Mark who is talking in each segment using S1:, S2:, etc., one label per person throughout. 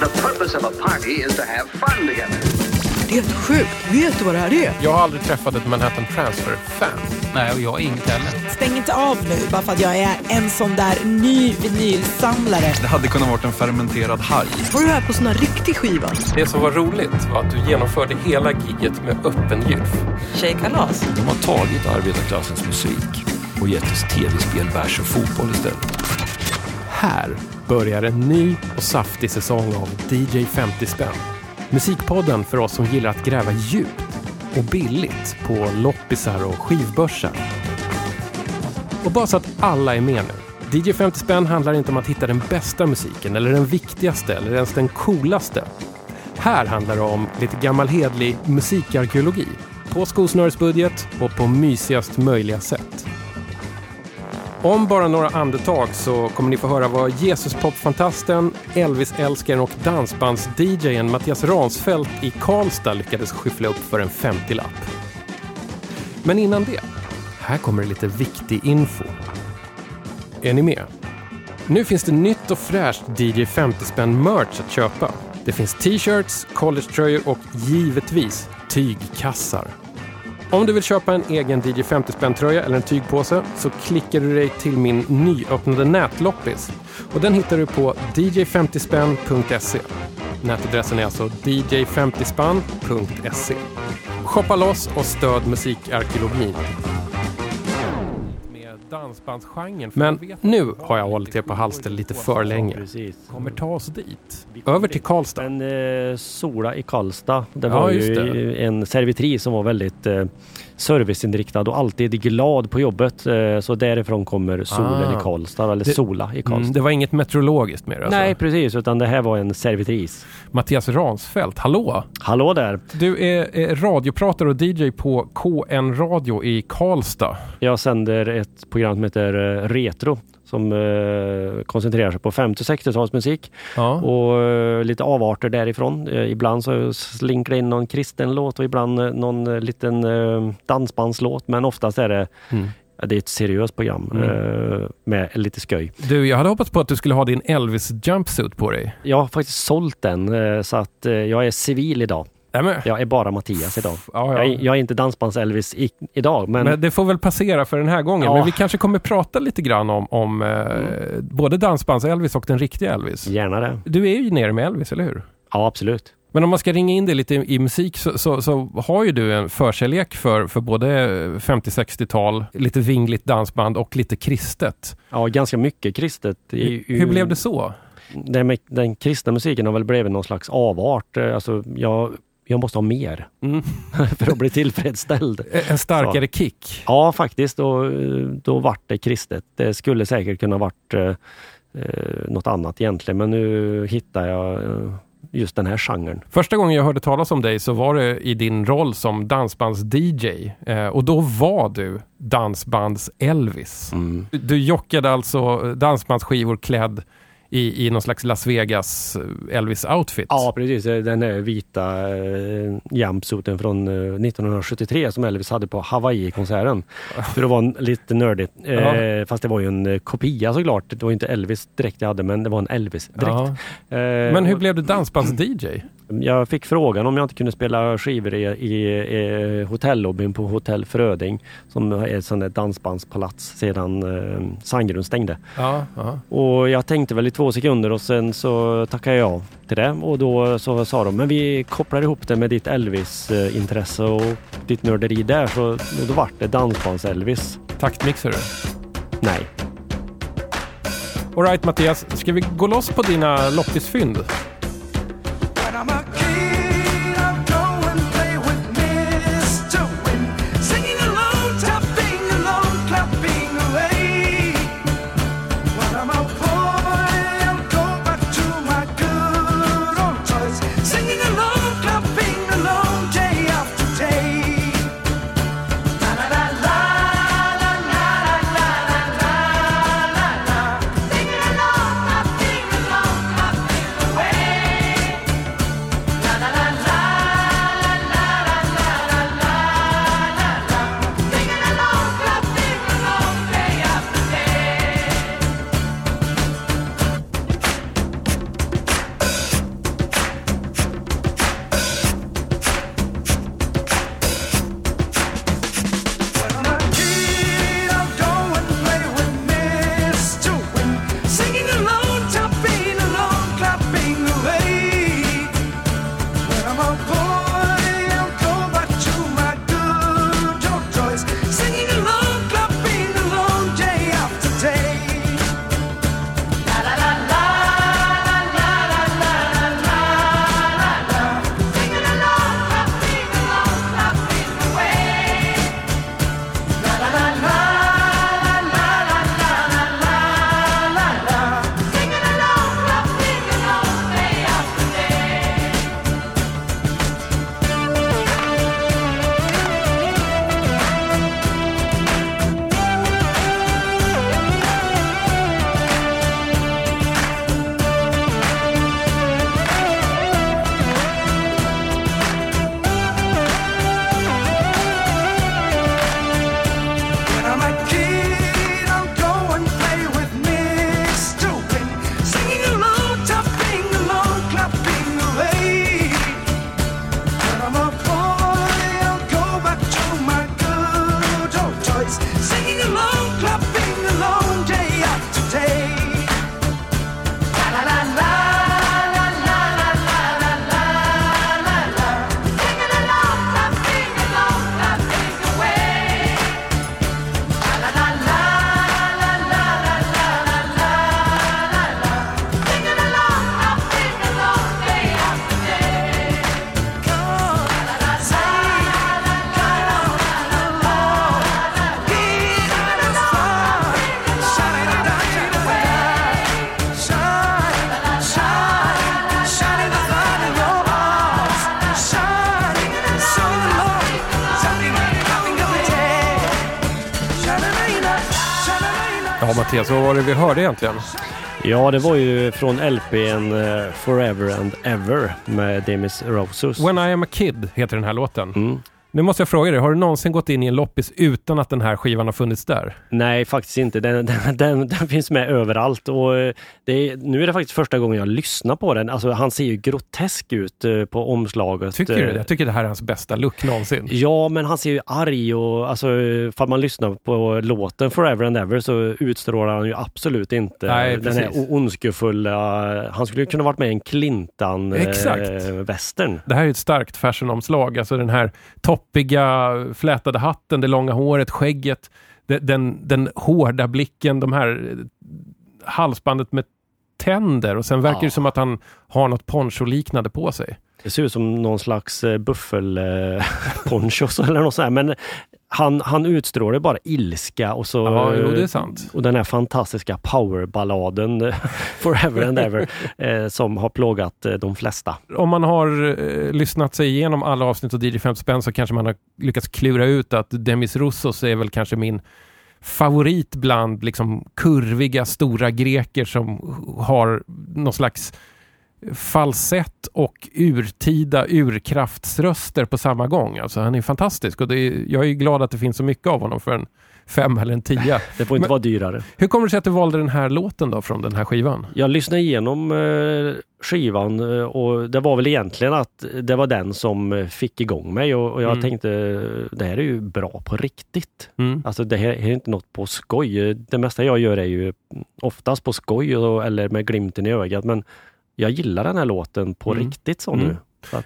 S1: The purpose of a party is to have fun together.
S2: Det är helt sjukt. Vet du vad det här är?
S3: Jag har aldrig träffat ett Manhattan Transfer-fan.
S4: Nej, och jag är inget heller.
S2: Stäng inte av nu bara för att jag är en sån där ny vinylsamlare.
S5: Det hade kunnat varit en fermenterad haj.
S2: Har du här på sån här riktig skiva?
S3: Det som var roligt var att du genomförde hela giget med öppen gylf.
S2: Tjejkalas?
S6: De har tagit arbetarklassens musik och gett oss tv-spel, bärs och fotboll istället.
S3: Här börjar en ny och saftig säsong av DJ 50 spänn. Musikpodden för oss som gillar att gräva djupt och billigt på loppisar och skivbörsar. Och bara så att alla är med nu. DJ 50 spänn handlar inte om att hitta den bästa musiken eller den viktigaste eller ens den coolaste. Här handlar det om lite gammal hedlig musikarkeologi på skosnöresbudget och på mysigast möjliga sätt. Om bara några andetag så kommer ni få höra vad Jesus-popfantasten, Elvis-älskaren och dansbands-DJen Mattias Ransfeldt i Karlstad lyckades skyffla upp för en 50-lapp. Men innan det, här kommer lite viktig info. Är ni med? Nu finns det nytt och fräscht DJ 50 spänn merch att köpa. Det finns t-shirts, collegetröjor och givetvis tygkassar. Om du vill köpa en egen DJ 50 spänn tröja eller en tygpåse så klickar du dig till min nyöppnade nätloppis. Och den hittar du på dj50spänn.se. Nätadressen är alltså dj50spann.se. Shoppa loss och stöd musikarkeologin. Dansbandsgenren. Men nu har jag hållit er på halster lite för länge.
S7: Precis.
S3: Kommer ta oss dit. Över till Karlstad.
S7: Men eh, Sola i Karlstad, det
S3: Ja,
S7: var
S3: just
S7: ju en servitris som var väldigt eh, serviceinriktad och alltid glad på jobbet. Eh, så därifrån kommer solen
S3: Ah.
S7: i Karlstad, eller
S3: Det-
S7: Sola i Karlstad.
S3: Mm, det var inget meteorologiskt med det alltså.
S7: Nej precis, utan det här var en servitris.
S3: Mattias Ransfelt, hallå!
S7: Hallå där!
S3: Du är, är radiopratare och DJ på KN Radio i Karlstad.
S7: Jag sänder ett program som heter eh, Retro som eh, koncentrerar sig på 50 och 60-talsmusik
S3: Ja.
S7: och eh, lite avarter därifrån. Eh, ibland så slinker det in någon kristen låt och ibland eh, någon eh, liten eh, dansbandslåt men oftast är det
S3: Mm.
S7: Det är ett seriöst program
S3: Mm.
S7: med lite skoj.
S3: Du, jag hade hoppats på att du skulle ha din Elvis jumpsuit på dig.
S7: Jag har faktiskt sålt den så att jag är civil idag.
S3: Nej, men,
S7: Jag är bara Mattias idag.
S3: ja,
S7: Jag,
S3: ja.
S7: är, jag är inte dansbands-Elvis i, idag men,
S3: Men det får väl passera för den här gången.
S7: Ja.
S3: Men vi kanske kommer prata lite grann om, om eh, både dansbands-Elvis och den riktiga Elvis.
S7: gärna det.
S3: Du är ju nere med Elvis, eller hur?
S7: Ja absolut.
S3: Men om man ska ringa in det lite i, i musik så, så, så har ju du en förkärlek för, för både 50-60-tal, lite vingligt dansband och lite kristet.
S7: Ja ganska mycket kristet. Ju-
S3: Hur blev det så?
S7: med den kristna musiken har väl blivit någon slags avart. Alltså, jag, jag måste ha mer
S3: Mm.
S7: för att bli tillfredsställd.
S3: En starkare kick?
S7: Ja, faktiskt. Då, eh, då vart det kristet. Det skulle säkert kunna varit eh, eh, något annat egentligen, men nu hittar jag eh, just den här genren.
S3: Första gången jag hörde talas om dig så var det i din roll som dansbands-DJ. Eh, och då var du dansbands-Elvis.
S7: Mm.
S3: Du jockade alltså dansbandsskivor klädd i, i någon slags Las Vegas eh, Elvis-outfit.
S7: Ja, precis. Den här vita eh, jumpsuiten från eh, 1973 som Elvis hade på Hawaii-konserten. För det var en, lite nördigt. Eh. Fast det var ju en eh, kopia såklart. Det var inte Elvis direkt jag hade, men det var en Elvis-dräkt. Eh,
S3: Men hur blev du dansbands-DJ?
S7: Jag fick frågan om jag inte kunde spela skivor i, i, i hotellobbyn på Hotell Fröding som är ett sånt där dansbandspalats sedan eh, Sandgrund stängde.
S3: Ja.
S7: Och jag tänkte väl i två sekunder och sen så tackade jag ja till det och då så sa de men vi kopplar ihop det med ditt Elvis-intresse och ditt nörderi där så då vart det dansbands-Elvis.
S3: Taktmixer du?
S7: Nej.
S3: Alright Mattias, ska vi gå loss på dina loppisfynd? Var det vi hörde egentligen?
S7: Ja, det var ju från LPn eh, Forever and Ever med Demis Roussos.
S3: When I am a kid heter den här låten.
S7: Mm.
S3: Nu måste jag fråga dig, har du någonsin gått in i en loppis utan att den här skivan har funnits där?
S7: Nej, faktiskt inte. Den, den, den, den finns med överallt. Och eh, det är, nu är det faktiskt första gången jag lyssnar på den. Alltså, han ser ju grotesk ut eh, på omslaget.
S3: Tycker du
S7: Eh?
S3: Jag tycker det här är hans bästa look någonsin.
S7: Ja, men han ser ju arg och alltså, för man lyssnar på låten Forever and Ever så utstrålar han ju absolut inte
S3: Nej,
S7: den här ondskefulla... Han skulle ju kunna varit med i en
S3: Exakt.
S7: Clintan-västern.
S3: Det här är ett starkt fashionomslag. Alltså den här toppiga flätade hatten, det långa håret, skägget, de- den, den hårda blicken, de här eh, halsbandet med tänder och sen verkar
S7: Ja.
S3: det som att han har något poncho-liknande på sig.
S7: Det ser ut som någon slags eh, buffelponchos eller något sånt. Men han, han utstrålar bara ilska och så...
S3: Ja, jo, det är sant.
S7: Och den här fantastiska powerballaden eh, Forever and Ever eh, som har plågat eh, de flesta.
S3: Om man har eh, lyssnat sig igenom alla avsnitt av DJ 50 spänn så kanske man har lyckats klura ut att Demis Roussos är väl kanske min favorit bland liksom kurviga stora greker som har någon slags falsett och urtida urkraftsröster på samma gång. Alltså han är fantastisk och är, jag är glad att det finns så mycket av honom för en fem eller en tia.
S7: Det får inte
S3: Men-
S7: vara dyrare.
S3: Hur kommer det sig att du valde den här låten då från den här skivan?
S7: Jag lyssnade igenom eh, skivan eh, och det var väl egentligen att det var den som eh, fick igång mig och, jag
S3: Mm.
S7: tänkte det här är ju bra på riktigt.
S3: Mm.
S7: Alltså det här är inte något på skoj. Det mesta jag gör är ju oftast på skoj eller med glimten i ögat men jag gillar den här låten på
S3: Mm.
S7: riktigt så
S3: Mm.
S7: nu.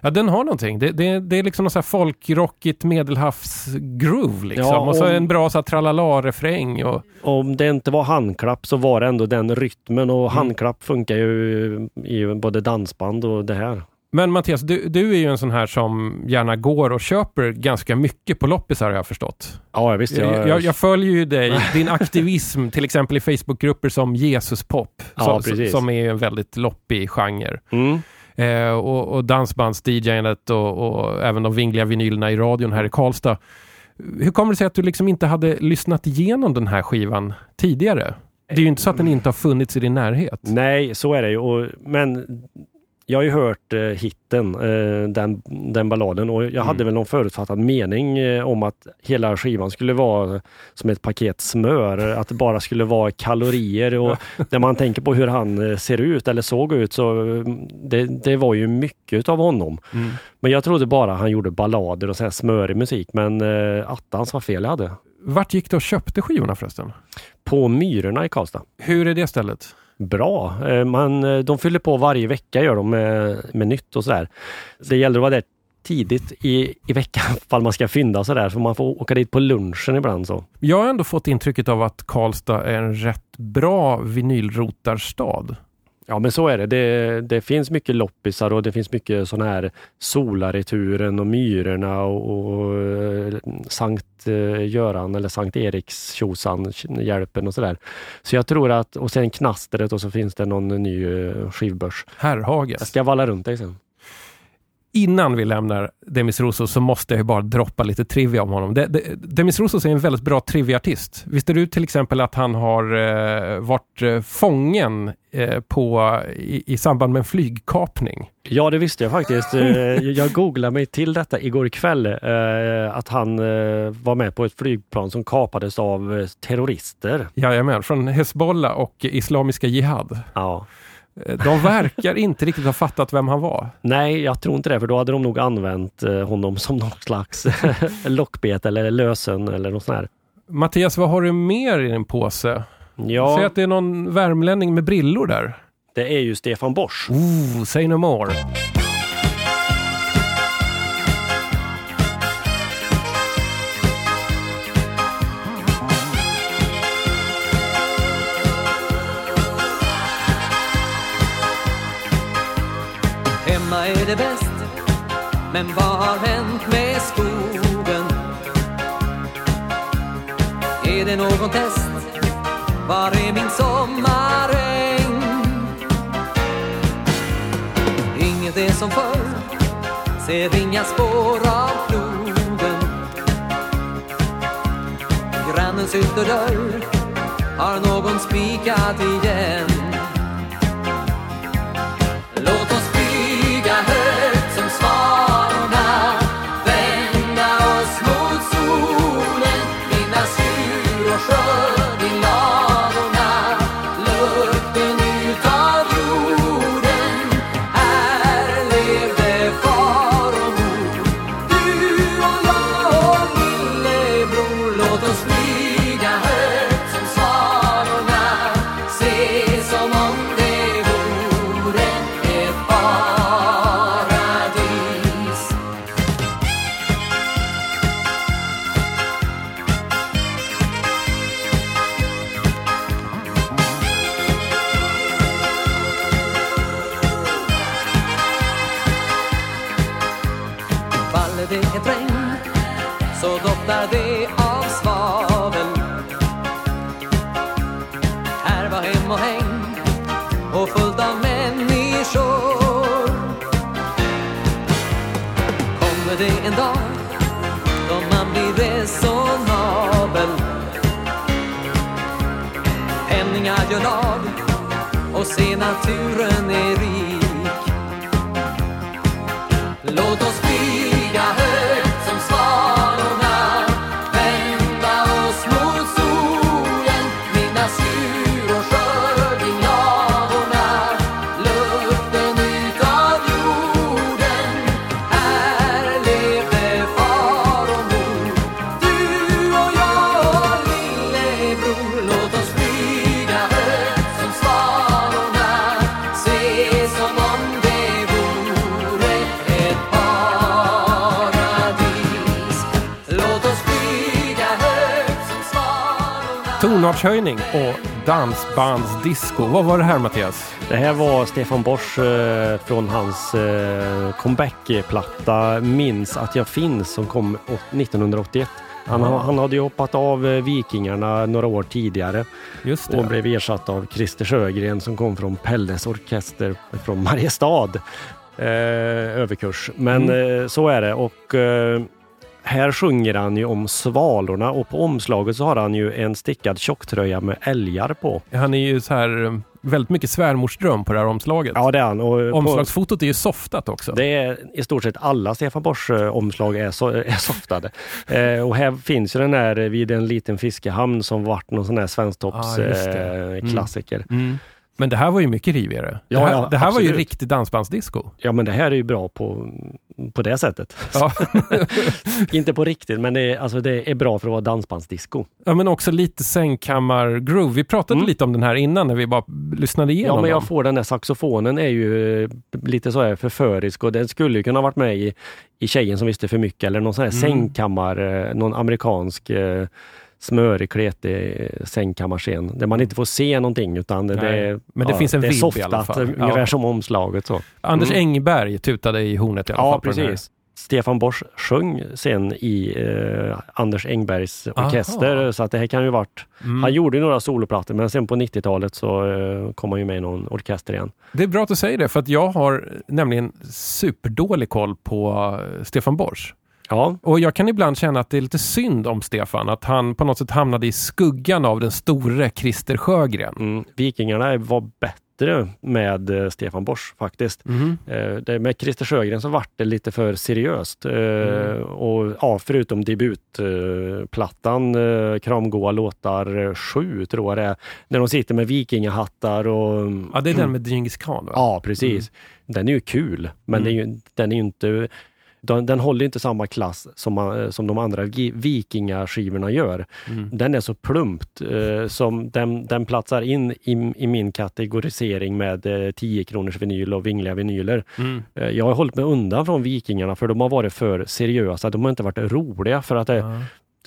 S3: Ja, den har någonting. Det, det, det är liksom så här folkrockigt medelhavsgroove liksom.
S7: Ja,
S3: och så en bra så här tralala-refräng. Och,
S7: Om det inte var handklapp så var det ändå den rytmen och
S3: Mm.
S7: handklapp funkar ju i både dansband och det här.
S3: Men Mattias, du, du är ju en sån här som gärna går och köper ganska mycket på loppisar har jag förstått.
S7: Ja, visst.
S3: Jag, jag, jag följer ju dig, din aktivism till exempel i Facebookgrupper som Jesuspop.
S7: Ja,
S3: som, som är en väldigt loppig genre.
S7: Mm.
S3: Eh, och, och dansbands-DJandet och, och även de vingliga vinylerna i radion här i Karlstad. Hur kommer det sig att du liksom inte hade lyssnat igenom den här skivan tidigare? Det är ju inte så att den inte har funnits i din närhet.
S7: Nej, så är det ju. Och, men jag har ju hört eh, hitten, eh, den, den balladen och jag hade väl någon förutfattad mening eh, om att hela skivan skulle vara som ett paket smör. Att det bara skulle vara kalorier och när man tänker på hur han eh, ser ut eller såg ut så eh, det, det var ju mycket av honom.
S3: Mm.
S7: Men jag trodde bara han gjorde ballader och så här smörig musik men eh, attans vad fel jag hade.
S3: Vart gick du och köpte skivorna förresten?
S7: På Myrorna i Karlstad.
S3: Hur är det stället?
S7: Bra. Eh, man, eh, de fyller på varje vecka gör de med, med nytt och sådär. Det gäller att vara där tidigt i, i veckan ifall man ska fynda sådär. Så man får åka dit på lunchen ibland. så.
S3: Jag har ändå fått intrycket av att Karlstad är en rätt bra vinylrotarstad.
S7: Ja men så är det. det. Det finns mycket loppisar och det finns mycket sådana här Solar i turen och Myrorna och, och eh, Sankt eh, Göran eller Sankt Eriks tjosan, hjälpen och sådär. Så jag tror att, och sen Knastret och så finns det någon ny eh, skivbörs. Jag
S3: Herrhages.
S7: ska valla runt dig sen.
S3: Innan vi lämnar Demis Roussos så måste jag ju bara droppa lite trivia om honom. De, de, Demis Roussos är en väldigt bra triviaartist. Visste du till exempel att han har eh, varit eh, fången eh, på, i, i samband med en flygkapning?
S7: Ja, det visste jag faktiskt. Eh, Jag googlade mig till detta igår kväll. eh, Att han eh, var med på ett flygplan som kapades av terrorister.
S3: Jajamän, från Hezbollah och Islamiska Jihad.
S7: Ja.
S3: Eh, De verkar inte riktigt ha fattat vem han var.
S7: Nej, jag tror inte det, för då hade de nog använt eh, honom som någon slags lockbete eller lösen eller något sånt här.
S3: Mattias, vad har du mer i din påse? Säg
S7: Ja,
S3: att det är någon värmlänning med brillor där.
S7: det är ju Stefan Borsch.
S3: Ooh, say no more.
S8: Är det bäst Men vad har hänt med skogen? Är det någon test? Var är min sommaräng? Inget är som förr Ser inga spår av floden Grannens ytterdörr har någon spikat igen. Doftar det av svavel Här var hem och häng och fullt av människor. Kommer det en dag då man blir resonabel? Penningar gör lag och se naturen är rik
S3: Tonartshöjning och dansbandsdisco. Vad var det här Mattias?
S7: Det här var Stefan Borsch eh, från hans eh, comeback-platta Minns att jag finns som kom åt- 1981. Han, ha- han hade ju hoppat av eh, Vikingarna några år tidigare och blev ersatt av Christer Sjögren som kom från Pelles orkester från Mariestad. Eh, överkurs. Men eh, så är det och här sjunger han ju om svalorna och på omslaget så har han ju en stickad tjocktröja med älgar på.
S3: Han är ju så här väldigt mycket svärmorsdröm på det här omslaget.
S7: Ja det är han. Och
S3: Omslagsfotot är ju softat också.
S7: Det är i stort sett alla Stefan Borsch eh, omslag är, so är softade. Eh, och här finns ju den här eh, vid en liten fiskehamn som vart någon sån här
S3: just det.
S7: eh,
S3: Mm. Mm. Men det här var ju mycket rivigare.
S7: Ja,
S3: det här,
S7: ja,
S3: det här var ju
S7: absolut.
S3: riktig dansbandsdisco.
S7: Ja men det här är ju bra på, på det sättet.
S3: Ja.
S7: Inte på riktigt men det är, alltså, det är bra för att vara dansbandsdisco.
S3: ja, men också lite sängkammar-groove. Vi pratade
S7: Mm.
S3: lite om den här innan när vi bara lyssnade igenom
S7: Ja men jag
S3: dem.
S7: får den där saxofonen är ju eh, lite så här förförisk och den skulle ju kunna varit med i, i Tjejen som visste för mycket eller någon sån här
S3: Mm.
S7: sängkammar, eh, någon amerikansk eh, smörig, kletig sängkammarscen där man inte får se någonting utan det,
S3: Nej,
S7: det,
S3: men det finns en
S7: det är
S3: vibb i
S7: softat,
S3: alla fall.
S7: ungefär
S3: Ja.
S7: som omslaget. Så.
S3: Anders
S7: Mm.
S3: Engberg tutade i hornet i alla
S7: Ja,
S3: fall.
S7: precis. Stefan Borsch sjöng sen i eh, Anders Engbergs
S3: Aha.
S7: orkester så att det här kan ju varit
S3: Mm.
S7: Han gjorde några soloplattor men sen på 90-talet så eh, kom han ju med i någon orkester igen.
S3: Det är bra att du säger det, för att jag har nämligen superdålig koll på eh, Stefan Borsch.
S7: Ja,
S3: Och jag kan ibland känna att det är lite synd om Stefan, att han på något sätt hamnade i skuggan av den store Christer Sjögren.
S7: Mm, Vikingarna var bättre med eh, Stefan Borsch faktiskt.
S3: Mhm.
S7: Eh, med Christer Sjögren så vart det lite för seriöst. Eh,
S3: Mm.
S7: och, ja, förutom debutplattan eh, eh, Kramgoa låtar eh, sju tror jag det är. När de sitter med vikingahattar och...
S3: Ja, det är den med Djingis khan va?
S7: Ja, precis. Den är ju kul, men
S3: Mm.
S7: det är ju, den är ju inte... Den, den håller inte samma klass som, man- som de andra vikingaskivorna gör.
S3: Mm.
S7: Den är så plumpt eh, som den, den platsar in i, i min kategorisering med eh, 10 kronors vinyl och vingliga vinyler.
S3: Mm.
S7: Eh, jag har hållit mig undan från Vikingarna för de har varit för seriösa. De har inte varit roliga för att det,
S3: Ja.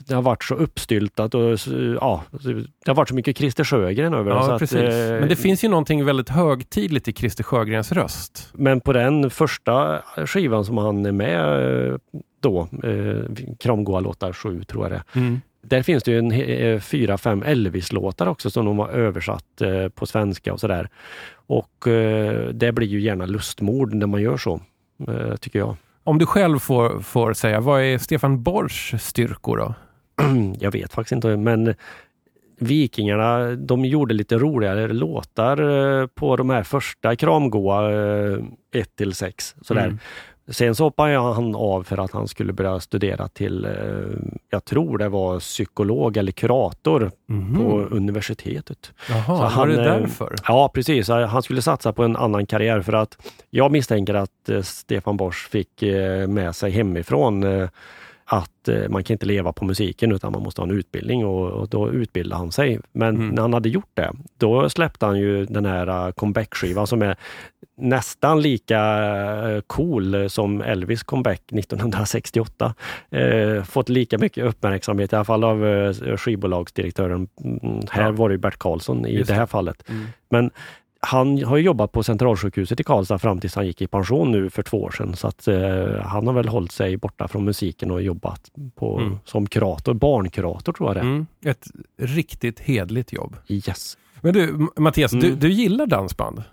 S7: Det har varit så uppstyltat och ja, det har varit så mycket Christer Sjögren över så
S3: Ja,
S7: att,
S3: precis.
S7: eh,
S3: Men det finns ju någonting väldigt högtidligt i Christer Sjögrens röst.
S7: Men på den första skivan som han är med eh, då, eh, Kramgoa låtar 7 tror jag det
S3: Mm.
S7: Där finns det ju en, eh, fyra, fem Elvis-låtar också som de har översatt eh, på svenska och sådär. Och eh, det blir ju gärna lustmord när man gör så, eh, tycker jag.
S3: Om du själv får, får säga, vad är Stefan Borschs styrkor då?
S7: jag vet faktiskt inte, men Vikingarna, de gjorde lite roligare låtar eh, på de här första kramgoa 1 till 6. Sådär.
S3: Mm.
S7: Sen så hoppade han av för att han skulle börja studera till, eh, jag tror det var psykolog eller kurator
S3: Mhm.
S7: på universitetet.
S3: Jaha,
S7: Så
S3: var
S7: han,
S3: det
S7: eh,
S3: därför?
S7: Ja, precis. Han skulle satsa på en annan karriär för att jag misstänker att eh, Stefan Borsch fick eh, med sig hemifrån eh, att eh, man kan inte leva på musiken utan man måste ha en utbildning och, och då utbildade han sig. Men
S3: Mm.
S7: när han hade gjort det, då släppte han ju den här uh, comeback-skivan som är nästan lika eh, cool som Elvis comeback 1968. Eh, fått lika mycket uppmärksamhet, i alla fall av eh, skivbolagsdirektören. Mm, här
S3: Ja.
S7: var det Bert Karlsson i
S3: Just
S7: det här fallet.
S3: Mm.
S7: Men han har ju jobbat på Centralsjukhuset i Karlstad fram tills han gick i pension nu för två år sedan. Så att, eh, han har väl hållit sig borta från musiken och jobbat på,
S3: Mm.
S7: som kurator, barnkurator tror jag det.
S3: Mm. Ett riktigt hedligt jobb.
S7: Yes.
S3: Men du, Mattias, du,
S7: Mm.
S3: du gillar dansband?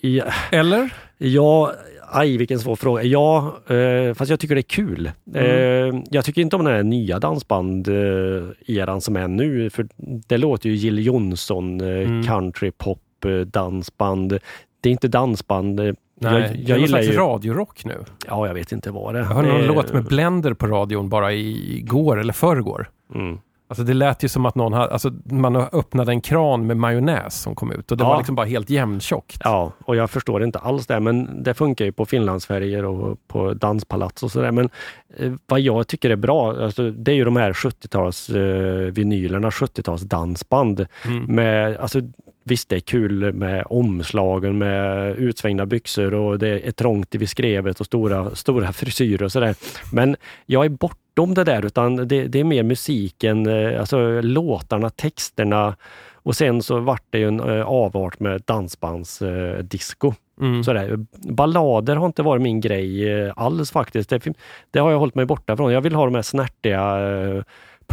S7: Ja,
S3: Eller?
S7: ja, aj vilken svår fråga. Ja, eh, fast jag tycker det är kul.
S3: Mm.
S7: Eh, jag tycker inte om den här nya dansband-eran som är nu. För det låter ju Jill Johnson, eh,
S3: Mm.
S7: country, pop, eh, dansband. Det är inte dansband.
S3: Nej,
S7: jag,
S3: det är
S7: jag gillar ju...
S3: radiorock nu.
S7: Ja, jag vet inte vad det är.
S3: Jag hörde någon
S7: Eh,
S3: låt med Blender på radion bara igår eller förrgår.
S7: Mm.
S3: Alltså det lät ju som att någon hade, alltså man öppnade en kran med majonnäs som kom ut och det
S7: Ja.
S3: var liksom bara helt jämntjockt.
S7: Ja, och jag förstår inte alls det, men det funkar ju på Finlandsfärger och på danspalats och sådär. Men eh, vad jag tycker är bra, alltså, det är ju de här 70-tals eh, vinylerna, 70-tals dansband.
S3: Mm.
S7: Med, alltså, visst, det är kul med omslagen med utsvängda byxor och det är trångt vid skrevet och stora, stora frisyrer och sådär. Men jag är bortom det där, utan det, det är mer musiken, eh, alltså låtarna, texterna och sen så vart det ju en eh, avart med dansbandsdisco. Eh.
S3: Mm.
S7: Sådär. Ballader har inte varit min grej alls faktiskt. Det, det har jag hållit mig borta från. Jag vill ha de här snärtiga,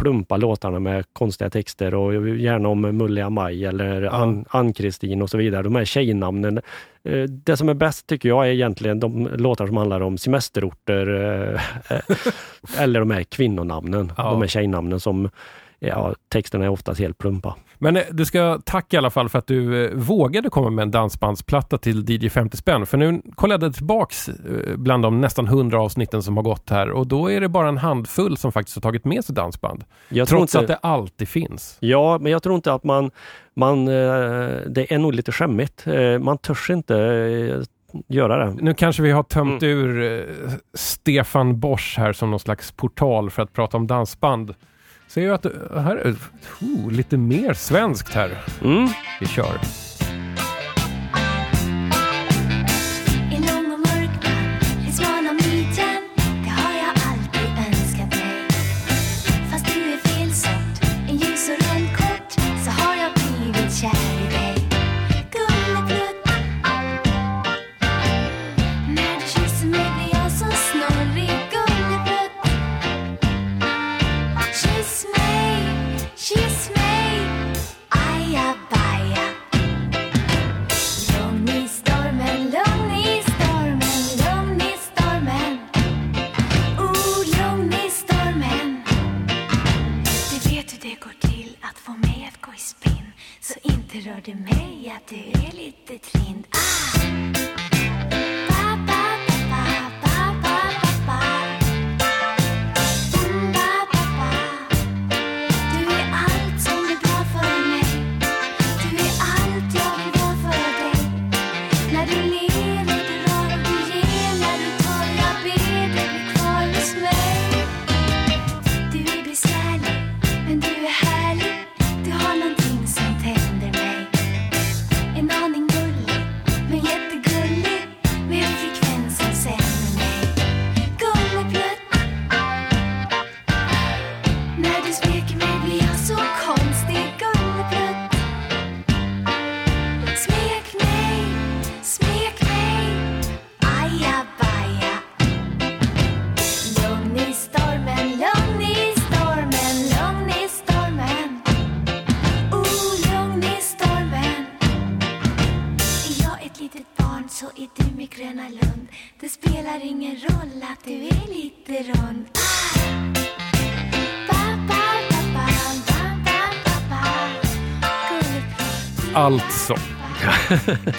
S7: plumpa låtarna med konstiga texter och gärna om Mulliga Maj eller
S3: Ja.
S7: Ann- Ann-Kristin och så vidare. De här tjejnamnen. Eh, Det som är bäst tycker jag är egentligen de låtar som handlar om semesterorter eh, eh, eller de här kvinnonamnen.
S3: Ja.
S7: De här tjejnamnen som Ja, texterna är oftast helt plumpa.
S3: Men eh, du ska tacka i alla fall för att du eh, vågade komma med en dansbandsplatta till DJ 50 spänn. För nu kollade jag tillbaks eh, bland de nästan 100 avsnitten som har gått här och då är det bara en handfull som faktiskt har tagit med sig dansband.
S7: Jag tror
S3: Trots
S7: inte-
S3: att det alltid finns.
S7: Ja, men jag tror inte att man, man det är nog lite skämmigt. Man törs inte göra det.
S3: Nu kanske vi har tömt
S7: Mm.
S3: ur Stefan Bosch här som någon slags portal för att prata om dansband. Ser jag att eh, här är oh, lite mer svenskt här.
S7: Mm.
S3: Vi kör.
S9: Inte rör det mig att du är lite trind ah!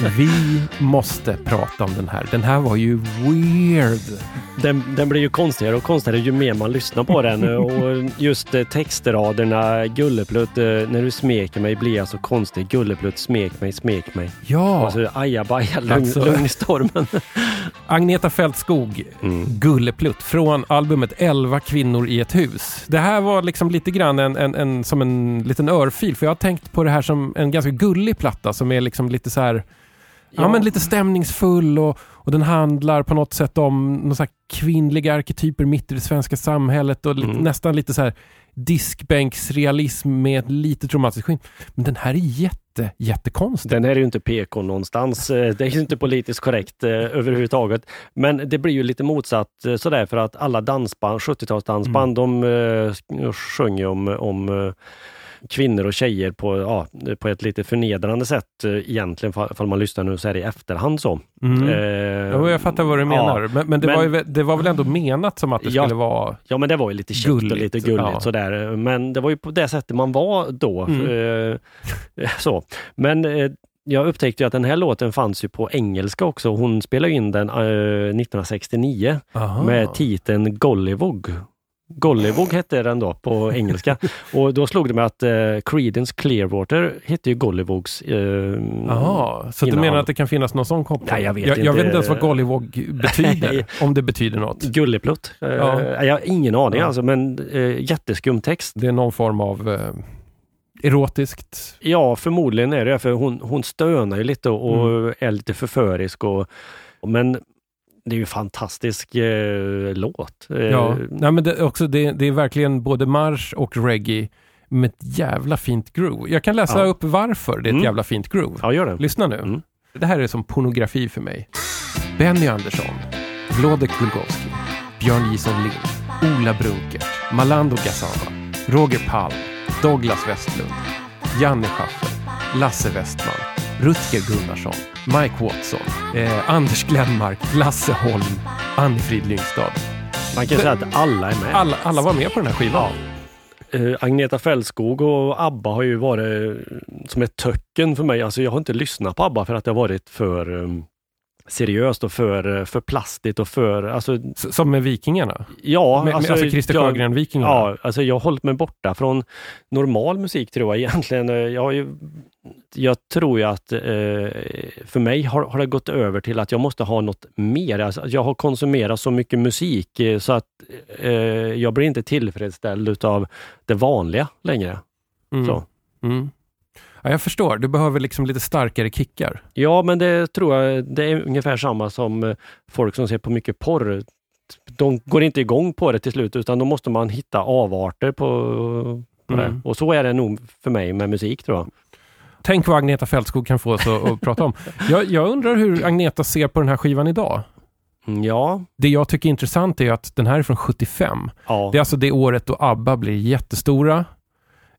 S3: Vi måste prata om den här. Den här var ju weird.
S7: Den, den blir ju konstigare och konstigare ju mer man lyssnar på den. Och just eh, textraderna, Gulleplutt, eh, när du smeker mig blir jag så konstig. Gulleplutt, smek mig, smek mig.
S3: Ja.
S7: Och så ajabaja, lugn,
S3: Alltså.
S7: lugn i stormen.
S3: Agneta Fältskog,
S7: Mm.
S3: Gulleplutt, från albumet 11 kvinnor i ett hus. Det här var liksom lite grann en, en, en, som en liten örfil, för jag har tänkt på det här som en ganska gullig platta som är liksom lite så här, ja,
S7: Ja.
S3: men lite stämningsfull och, och den handlar på något sätt om någon så kvinnliga arketyper mitt i det svenska samhället och lite,
S7: Mm.
S3: nästan lite så här diskbänksrealism med ett litet romantiskt skinn. Men den här är jätte, jättekonstig.
S7: Den här är ju inte PK någonstans. Eh, Det är ju inte politiskt korrekt eh, överhuvudtaget. Men det blir ju lite motsatt eh, sådär för att alla dansband, 70-talsdansband, de eh, sjunger om, om eh, kvinnor och tjejer på, ja, på ett lite förnedrande sätt eh, egentligen, fall man lyssnar nu så här i efterhand så.
S3: Mm.
S7: Eh,
S3: Jo, jag fattar vad du menar.
S7: Ja,
S3: men men, det,
S7: men-
S3: var ju, det var väl ändå menat som att det
S7: Ja.
S3: skulle vara...
S7: Ja men det var ju lite käckt och
S3: Gulligt,
S7: lite gulligt
S3: ja.
S7: sådär. Men det var ju på det sättet man var då.
S3: Mm.
S7: Eh, så. Men eh, jag upptäckte att den här låten fanns ju på engelska också. Hon spelade in den eh, 1969
S3: Aha.
S7: med titeln Gollywog. Gollywog hette den då på engelska. och då slog det mig att eh, Creedence Clearwater hette ju Gollywogs eh,
S3: Jaha, så du
S7: innehåll.
S3: menar att det kan finnas någon sån koppling?
S7: Nej, jag vet
S3: jag, jag
S7: inte.
S3: vet inte ens vad gollywog betyder, om det betyder något.
S7: Gulleplutt? Eh,
S3: Ja.
S7: Jag har ingen aning
S3: Ja.
S7: alltså, men eh, jätteskum text.
S3: Det är någon form av eh, erotiskt...
S7: Ja, förmodligen är det för hon, hon stönar ju lite och, och
S3: Mm.
S7: är lite förförisk. Och, men det är ju en fantastisk eh, låt. Eh,
S3: Ja, Nej, men det, också, det, det är verkligen både marsch och reggae med ett jävla fint groove. Jag kan läsa
S7: Ja.
S3: upp varför det är ett
S7: Mm.
S3: jävla fint groove.
S7: ja gör det.
S3: Lyssna nu.
S7: Mm.
S3: Det här är som pornografi för mig. Benny Andersson, Wlodek Gulgowski, Björn Jison Lind, Ola Brunkert, Malando Gazzama, Roger Palm, Douglas Westlund, Janne Schaffer, Lasse Westman, Rutger Gunnarsson, Mike Watson, eh, Anders Glenmark, Lasse Holm, Ann-Frid Lyngstad.
S7: Man kan säga att alla är med.
S3: Alla, alla var med på den här skivan.
S7: Eh, Agneta Fältskog och ABBA har ju varit eh, som ett töcken för mig. Alltså jag har inte lyssnat på ABBA för att det har varit för um, seriöst och för, för plastigt och för... Alltså,
S3: Som med Vikingarna.
S7: ja,
S3: med, alltså, alltså Christer Sjögren-Vikingarna.
S7: Ja, alltså jag har hållit mig borta från normal musik tror jag egentligen. Jag, ju, jag tror ju att eh, för mig har, har det gått över till att jag måste ha något mer. Alltså, jag har konsumerat så mycket musik eh, så att eh, jag blir inte tillfredsställd utav det vanliga längre.
S3: Mm.
S7: Så.
S3: Mm. Ja, jag förstår. Du behöver liksom lite starkare kickar.
S7: Ja, men det tror jag det är ungefär samma som eh, folk som ser på mycket porr. De går inte igång på det till slut utan då måste man hitta avarter på, på
S3: Mm.
S7: det. Och så är det nog för mig med musik tror jag.
S3: Tänk vad Agneta Fältskog kan få oss att, prata om. Jag, jag undrar hur Agneta ser på den här skivan idag.
S7: Mm, Ja,
S3: Det jag tycker är intressant är att den här är från 75.
S7: ja.
S3: Det är alltså det året då ABBA blir jättestora.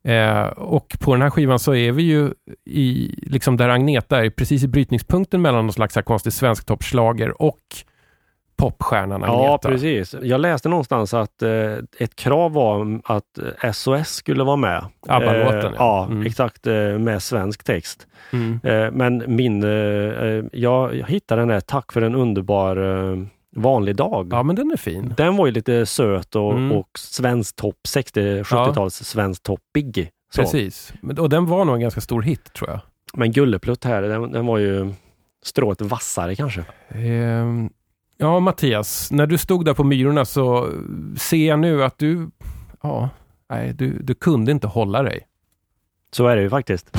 S3: Eh, och på den här skivan så är vi ju i, liksom där Agneta är precis i brytningspunkten mellan någon slags konstig svensk toppschlager och popstjärnan Agneta.
S7: Ja, precis. Jag läste någonstans att eh, ett krav var att SOS skulle vara med.
S3: ABBA-låten,
S7: Eh,
S3: ja. Mm.
S7: exakt. Eh, med svensk text.
S3: Mm.
S7: Eh, men min... Eh, jag, jag hittade den här Tack för en underbar vanlig dag.
S3: Ja, men den är fin.
S7: Den var ju lite söt och,
S3: Mm.
S7: och svensk topp, 60-70-tals svensk toppig.
S3: Precis. Och den var nog en ganska stor hit tror jag.
S7: Men Gulleplutt här, den, den var ju strået vassare kanske.
S3: Ehm, ja, Mattias, när du stod där på Myrorna så ser jag nu att du, ja, nej, du, du kunde inte hålla dig.
S7: Så är det ju faktiskt.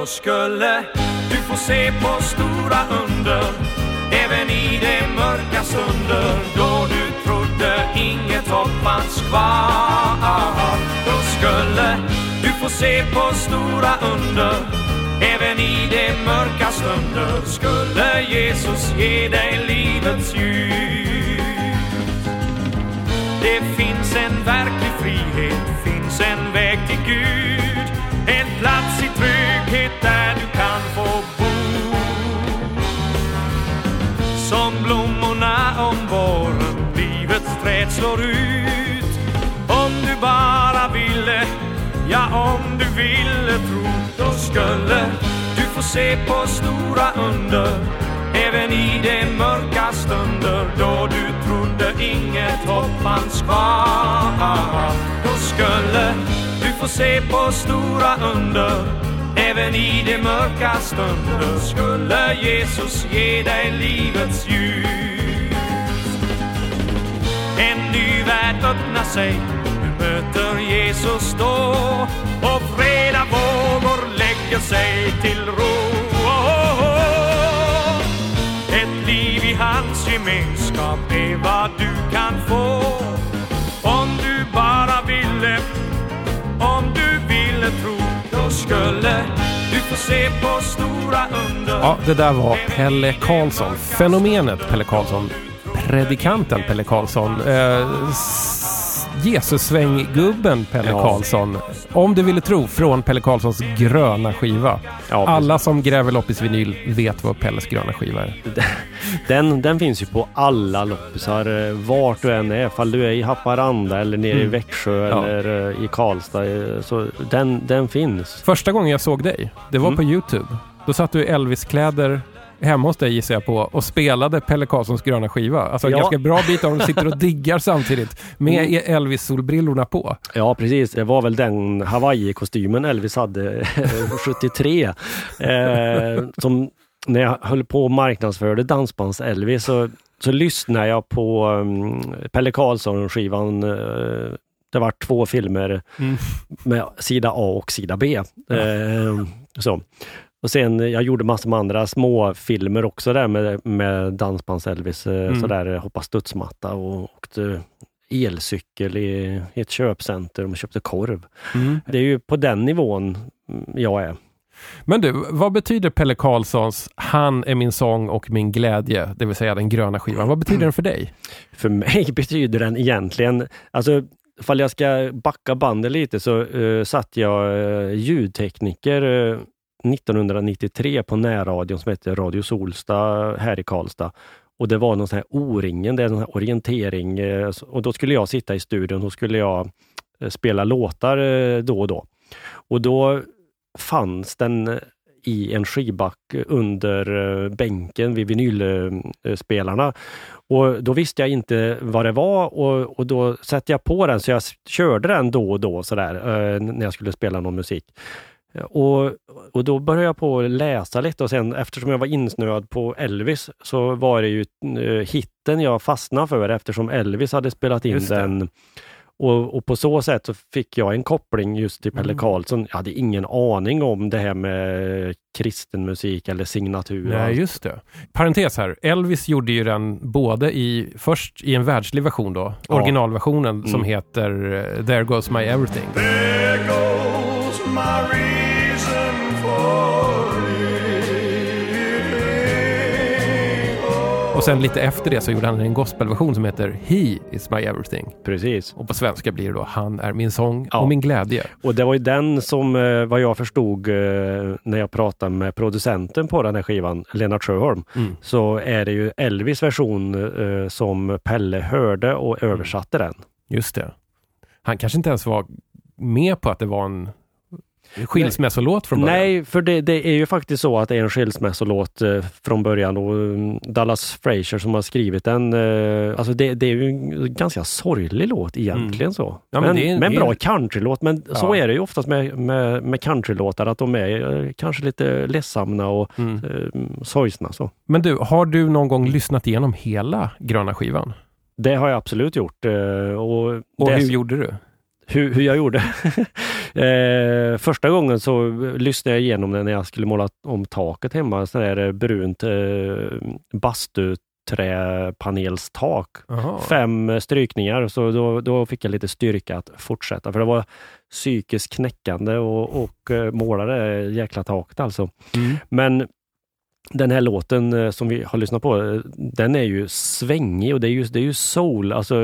S10: Då skulle du få se på stora under Även i de mörka stunder Då du trodde inget hopp fanns kvar Då skulle du få se på stora under Även i de mörka stunder Skulle Jesus ge dig livets ljus? Det finns en verklig frihet, finns en väg till Gud. Ja, om du ville tro Då skulle du få se på stora under. Även i de mörka stunder Då du trodde inget hopp fanns kvar. Då skulle du få se på stora under. Även i de mörka stunder Skulle Jesus ge dig livets ljus. En ny värld öppnar sig möter Jesus då Och breda vågor lägger sig till ro Oh, oh. Ett liv i hans gemenskap är vad du kan få Om du bara ville Om du ville tro Då skulle du få se på stora under
S3: Ja, det där var Pelle Karlsson. Fenomenet Pelle Karlsson. Predikanten Pelle Karlsson. Eh, Jesussvänggubben Pelle
S7: Ja.
S3: Karlsson. Om du ville tro, från Pelle Karlssons gröna skiva.
S7: Ja,
S3: Alla som gräver loppis vinyl vet vad Pelles gröna skiva är.
S7: Den, den finns ju på alla loppisar, eh, vart du än är. Fall du är i Haparanda eller nere i
S3: Mm.
S7: Växjö
S3: Ja.
S7: eller eh, i Karlstad. eh, Så den, den finns.
S3: Första gången jag såg dig, det var
S7: Mm.
S3: på Youtube. Då satt du i Elvis-kläder hemma hos dig gissar jag på och spelade Pelle Karlssons gröna skiva. Alltså en
S7: Ja.
S3: ganska bra bit av dem sitter och diggar samtidigt med
S7: Mm.
S3: Elvis-solbrillorna på.
S7: Ja, precis. Det var väl den Hawaii-kostymen Elvis hade 73. Eh, som när jag höll på och marknadsförde Dansbands-Elvis så, så lyssnade jag på um, Pelle Karlsson-skivan. Eh, det var två filmer
S3: Mm.
S7: med sida A och sida B. Eh, så. Och sen, jag gjorde massor med andra små filmer också där med, med Dansbands-Elvis. Eh,
S3: Mm.
S7: Sådär, hoppa studsmatta och åkte elcykel i, i ett köpcenter och köpte korv.
S3: Mm.
S7: Det är ju på den nivån mm, jag är.
S3: Men du, vad betyder Pelle Karlssons Han är min sång och min glädje, det vill säga den gröna skivan? Vad betyder den för dig?
S7: För mig betyder den egentligen, alltså ifall jag ska backa bandet lite så uh, satt jag uh, ljudtekniker eh, 1993 på närradion som hette Radio Solsta här i Karlstad. Och det var någon sån här O-ringen, det är en sån här orientering. Eh, och då skulle jag sitta i studion, och skulle jag eh, spela låtar eh, då och då. Och då fanns den i en skivback under bänken vid vinylspelarna. Och då visste jag inte vad det var och, och då satte jag på den så jag körde den då och då sådär när jag skulle spela någon musik. Och, och då började jag på att läsa lite och sen eftersom jag var insnöad på Elvis så var det ju eh, hitten jag fastnade för eftersom Elvis hade spelat in den. Och, och på så sätt så fick jag en koppling just till Pelle
S3: Mm.
S7: Karlsson. Jag hade ingen aning om det här med kristen musik eller signatur.
S3: Nej, just det. Parentes här. Elvis gjorde ju den både i, först i en världslig version då,
S7: Ja.
S3: originalversionen som
S7: Mm.
S3: heter eh, There Goes My Everything.
S10: There goes my
S3: Och sen lite efter det så gjorde han en gospelversion som heter He is my everything.
S7: Precis.
S3: Och på svenska blir det då Han är min sång
S7: Ja.
S3: och min glädje.
S7: Och det var ju den som, eh, vad jag förstod eh, när jag pratade med producenten på den här skivan, Lennart Sjöholm,
S3: Mm.
S7: så är det ju Elvis version eh, som Pelle hörde och översatte den.
S3: Just det. Han kanske inte ens var med på att det var en skilsmässolåt från början.
S7: Nej, för det, det är ju faktiskt så att det är en skilsmässolåt eh, från början och mm, Dallas Frazier som har skrivit den. Eh, alltså det, det är ju en ganska sorglig låt egentligen så.
S3: Mm. Ja, men
S7: men men en
S3: är-
S7: bra countrylåt. Men så
S3: Ja.
S7: är det ju oftast med, med, med countrylåtar att de är eh, kanske lite ledsamma och
S3: Mm.
S7: eh, sorgsna. Så.
S3: Men du, har du någon gång lyssnat igenom hela gröna skivan?
S7: Det har jag absolut gjort. Och,
S3: Och hur gjorde du?
S7: Hur, hur jag gjorde? eh, första gången så lyssnade jag igenom den när jag skulle måla om taket hemma. Sån där brunt eh, bastuträpanelstak. Fem strykningar, så då, då fick jag lite styrka att fortsätta. För det var psykiskt knäckande och, och eh, måla det jäkla taket alltså.
S3: Mm.
S7: Men den här låten eh, som vi har lyssnat på, eh, den är ju svängig och det är ju, det är ju soul. Alltså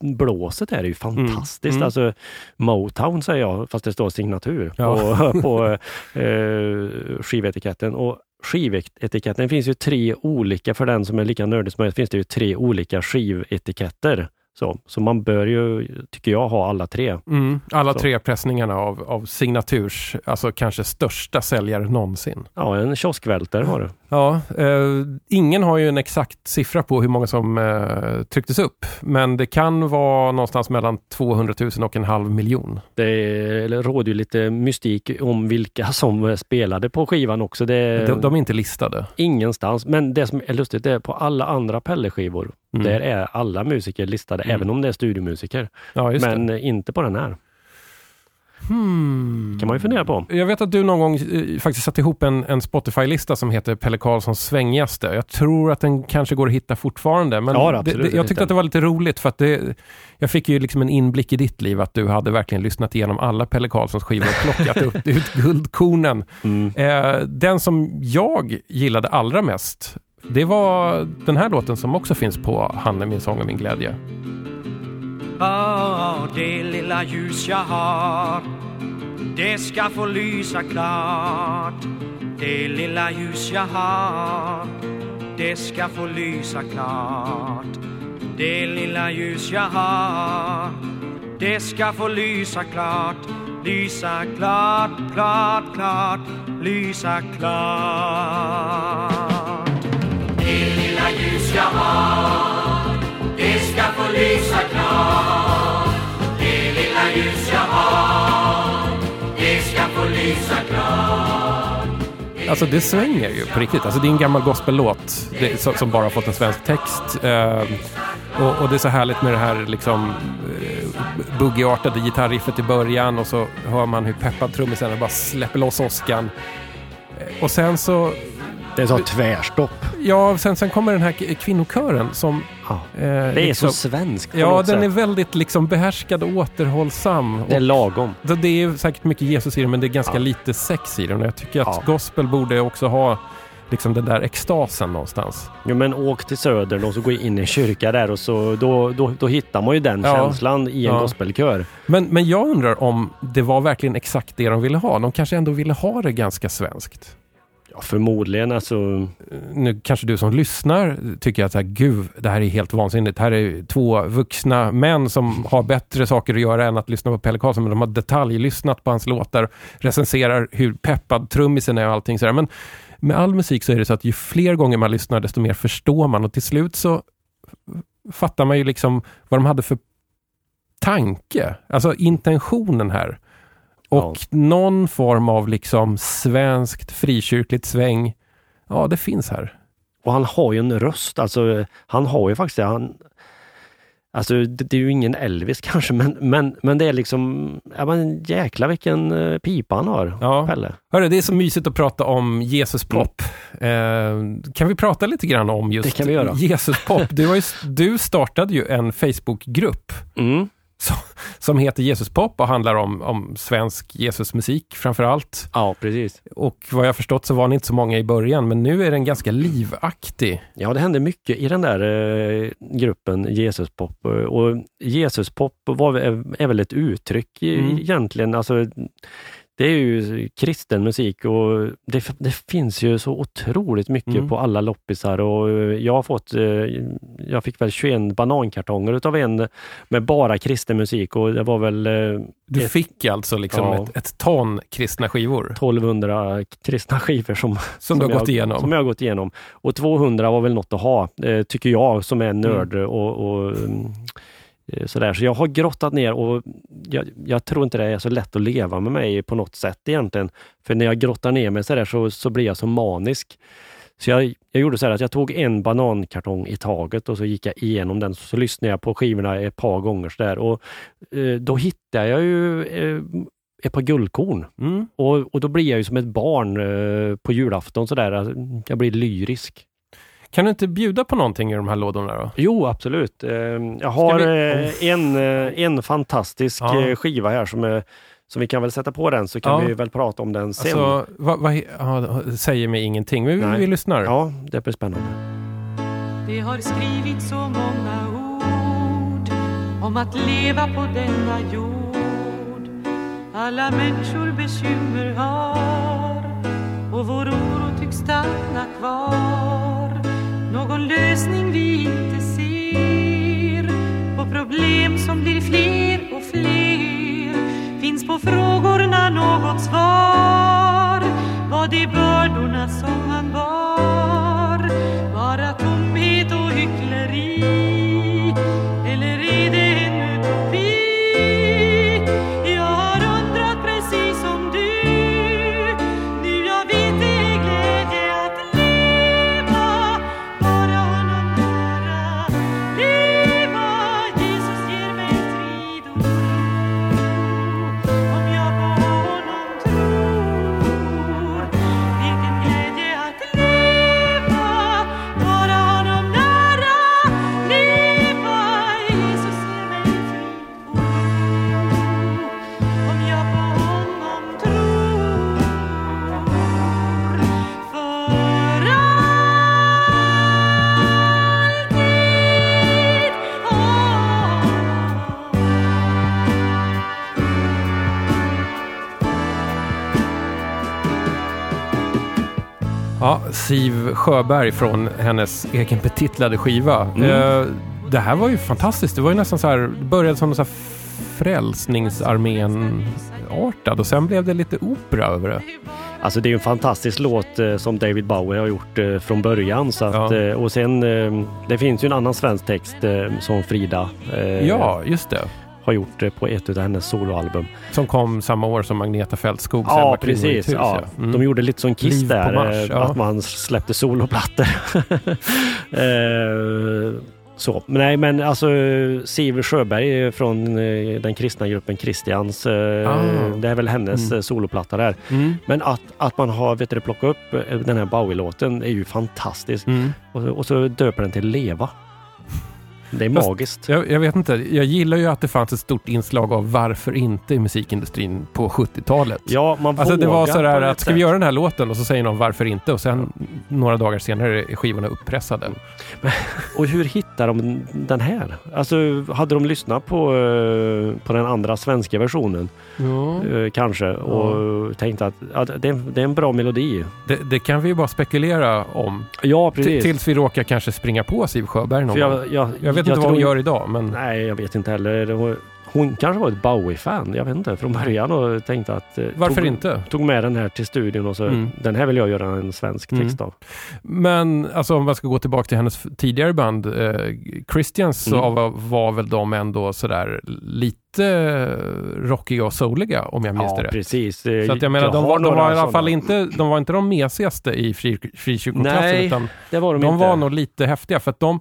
S7: blåset är ju fantastiskt.
S3: Mm.
S7: Alltså Motown säger jag, fast det står signatur
S3: Ja.
S7: på, på eh, skivetiketten. Och skivetiketten finns ju tre olika, för den som är lika nördig som jag, finns det ju tre olika skivetiketter Så, så man bör ju, tycker jag, ha alla tre.
S3: Mm, alla
S7: Så.
S3: tre pressningarna av, av signaturs, alltså kanske största säljare någonsin.
S7: Ja, en kioskvältare har du.
S3: Ja, eh, ingen har ju en exakt siffra på hur många som eh, trycktes upp, men det kan vara någonstans mellan 200 000 och en halv miljon.
S7: Det råder ju lite mystik om vilka som spelade på skivan också. Det,
S3: De, de är inte listade.
S7: Ingenstans. Men det som är lustigt är på alla andra Pelle-skivor.
S3: Mm.
S7: Där är alla musiker listade,
S3: Mm.
S7: även om det är studiomusiker.
S3: Ja,
S7: Men
S3: det.
S7: eh, inte på den här.
S3: Hmm.
S7: kan man ju fundera på.
S3: Jag vet att du någon gång eh, faktiskt satte ihop en, en Spotify-lista som heter Pelle Karlssons svängigaste. Jag tror att den kanske går att hitta fortfarande. Men
S7: Ja,
S3: det, det, jag tyckte att det var lite roligt för att det, jag fick ju liksom en inblick i ditt liv att du hade verkligen lyssnat igenom alla Pelle Karlssons skivor och plockat upp, ut guldkornen.
S7: Mm.
S3: Eh, den som jag gillade allra mest, det var den här låten som också finns på Han är min sång och min glädje.
S10: Åh, det lilla ljus jag har. Det ska få lysa klart. Det lilla ljus jag har Det ska få lysa klart. Det lilla ljus jag har Det ska få lysa klart. Lysa klart, klart, klart. Lysa klart. Det lilla ljus jag har ska få lysa klart Det lilla ljus jag har Det ska få lysa klart
S3: Alltså det svänger ju på riktigt. Alltså det är en gammal gospellåt det, som, som bara fått en svensk text. Eh, och, och det är så härligt med det här liksom eh, boogie-artade gitarriffet i början och så hör man hur peppad trummisen bara släpper loss åskan. Eh, Och sen så,
S7: Det är så tvärstopp.
S3: ja, sen, sen kommer den här kvinnokören som...
S7: Ja.
S3: eh,
S7: Det är
S3: liksom-
S7: så svenskt
S3: Ja, den är
S7: sätt.
S3: väldigt liksom behärskad och återhållsam.
S7: Det är lagom.
S3: det, det är säkert mycket Jesus i den, men det är ganska
S7: Ja.
S3: lite sex i den. Och jag tycker att
S7: Ja.
S3: gospel borde också ha liksom den där extasen någonstans.
S7: Jo, men åk till södern och så gå in i en kyrka där och så då, då, då hittar man ju den
S3: Ja.
S7: känslan i en
S3: Ja.
S7: gospelkör.
S3: Men, men jag undrar om det var verkligen exakt det de ville ha. De kanske ändå ville ha det ganska svenskt.
S7: Ja, förmodligen alltså.
S3: Nu kanske du som lyssnar tycker att så här, gud, det här är helt vansinnigt. Det här är två vuxna män som har bättre saker att göra än att lyssna på Pelle Karlsson. Men de har detaljlyssnat på hans låtar, recenserar hur peppad trummisen är och allting sådär. Men med all musik så är det så att ju fler gånger man lyssnar desto mer förstår man och till slut så fattar man ju liksom vad de hade för tanke, alltså intentionen här. Och någon form av liksom svenskt frikyrkligt sväng, ja det finns här.
S7: Och han har ju en röst, alltså han har ju faktiskt. Han, alltså det, det är ju ingen Elvis kanske, men, men, men det är liksom, ja men jäkla vilken eh, pipa han har,
S3: Ja.
S7: Pelle.
S3: Hörru, det är så mysigt att prata om Jesus pop. Eh, kan vi prata lite grann om just
S7: Det kan vi göra.
S3: Jesus pop? Du, har ju, du startade ju en Facebookgrupp
S7: Mm.
S3: Som, som heter Jesus pop och handlar om, om svensk Jesusmusik framför allt.
S7: Ja, precis.
S3: Och vad jag förstått så var ni inte så många i början, men nu är den ganska livaktig.
S7: Ja, det hände mycket i den där eh, gruppen Jesuspop. eh, Och Jesuspop var, är, är väl ett uttryck
S3: Mm.
S7: egentligen. Alltså, det är ju kristen musik och det, det finns ju så otroligt mycket
S3: Mm.
S7: på alla loppisar och eh, jag har fått, eh, jag fick väl 21 banankartonger utav en med bara kristen musik och det var väl eh,
S3: Du
S7: ett-
S3: fick alltså liksom
S7: Ja.
S3: ett, ett ton kristna skivor
S7: 1200 kristna skivor som,
S3: som, du har
S7: jag,
S3: gått igenom.
S7: Som jag har gått igenom. Och 200 var väl något att ha, tycker jag som är en nörd.
S3: Mm.
S7: Och, och, mm, sådär. Så jag har grottat ner och jag, jag tror inte det är så lätt att leva med mig på något sätt egentligen. För när jag grottar ner mig sådär så, så blir jag så manisk. Så jag, jag gjorde så här att jag tog en banankartong i taget och så gick jag igenom den. Så, så lyssnade jag på skivorna ett par gånger sådär. Och eh, då hittade jag ju eh, ett par guldkorn.
S3: Mm.
S7: Och, och då blir jag ju som ett barn eh, på julafton sådär. Alltså, Jag blir lyrisk.
S3: Kan du inte bjuda på någonting i de här lådorna då?
S7: Jo, absolut. Eh, Jag har
S3: vi-
S7: eh, en, eh, en fantastisk
S3: Ja.
S7: skiva här som, är, som vi kan väl sätta på den så kan
S3: Ja.
S7: vi väl prata om den sen.
S3: Alltså, vad, vad, ja, säger mig ingenting, men vi,
S7: Nej.
S3: vi lyssnar.
S7: Ja, det blir spännande.
S11: Det har skrivits så många ord om att leva på denna jord. Alla människor bekymmer har och vår oro tycks stanna kvar. Någon lösning vi inte ser. På problem som blir fler och fler. Finns på frågorna något svar? Var det bördorna som han bar? Bara
S3: Siv Sjöberg från hennes egen betitlade skiva.
S7: Mm.
S3: Eh, det här var ju fantastiskt. Det var ju nästan så här, det började som någon så här Frälsningsarmén-artad och sen blev det lite opera över det.
S7: Alltså det är en fantastisk låt eh, som David Bowie har gjort eh, från början. Så att, eh, och sen, det finns ju en annan svensk text som Frida
S3: Ja, just det.
S7: Har gjort eh, på ett av hennes soloalbum.
S3: Som kom samma år som Agneta Fältskog.
S7: Ja, precis. Ja.
S3: Mm.
S7: De gjorde lite som Kiss
S3: Liv
S7: där,
S3: Mars,
S7: eh,
S3: ja.
S7: att man släppte soloplattor. eh, så. Nej, men alltså Siv Sjöberg från eh, den kristna gruppen Christians.
S3: Ah.
S7: Det är väl hennes
S3: Mm.
S7: soloplatta där.
S3: Mm.
S7: Men att, att man har vet du, plockat upp den här Bowie-låten är ju fantastiskt.
S3: Mm.
S7: Och, och så döper den till Leva. Det är
S3: Fast-
S7: magiskt.
S3: Jag, jag vet inte, jag gillar ju att det fanns ett stort inslag av varför inte i musikindustrin på 70-talet.
S7: Ja, man
S3: Alltså det var sådär att ska vi göra den här låten och så säger någon varför inte och sen några dagar senare är skivorna uppressade.
S7: Och hur hittar de den här? Alltså hade de lyssnat på, eh, på den andra svenska versionen
S3: Ja.
S7: eh, kanske och tänkt att ja, det, är, det är en bra melodi.
S3: Det, det kan vi ju bara spekulera om.
S7: Ja, precis.
S3: tills vi råkar kanske springa på Siv Sjöberg någon
S7: För
S3: gång.
S7: jag, jag,
S3: Jag vet inte vad hon gör idag, men
S7: Nej, jag vet inte heller. Hon kanske var ett Bowie-fan, jag vet inte, från början och tänkte att... eh,
S3: varför
S7: tog,
S3: inte?
S7: Tog med den här till studion och så,
S3: Mm.
S7: den här vill jag göra en svensk
S3: Mm.
S7: text av.
S3: Men alltså om man ska gå tillbaka till hennes tidigare band, eh, Christians, så
S7: Mm.
S3: var, var väl de ändå sådär lite rockiga och souliga om jag minns
S7: Ja,
S3: det rätt.
S7: precis. Eh,
S3: Så att jag menar,
S7: jag
S3: de var, de var i alla fall inte, de var inte de mesigaste i fri, frikyrkoklassen,
S7: Nej,
S3: utan
S7: Det var de,
S3: de
S7: inte.
S3: var nog lite häftiga. För att de,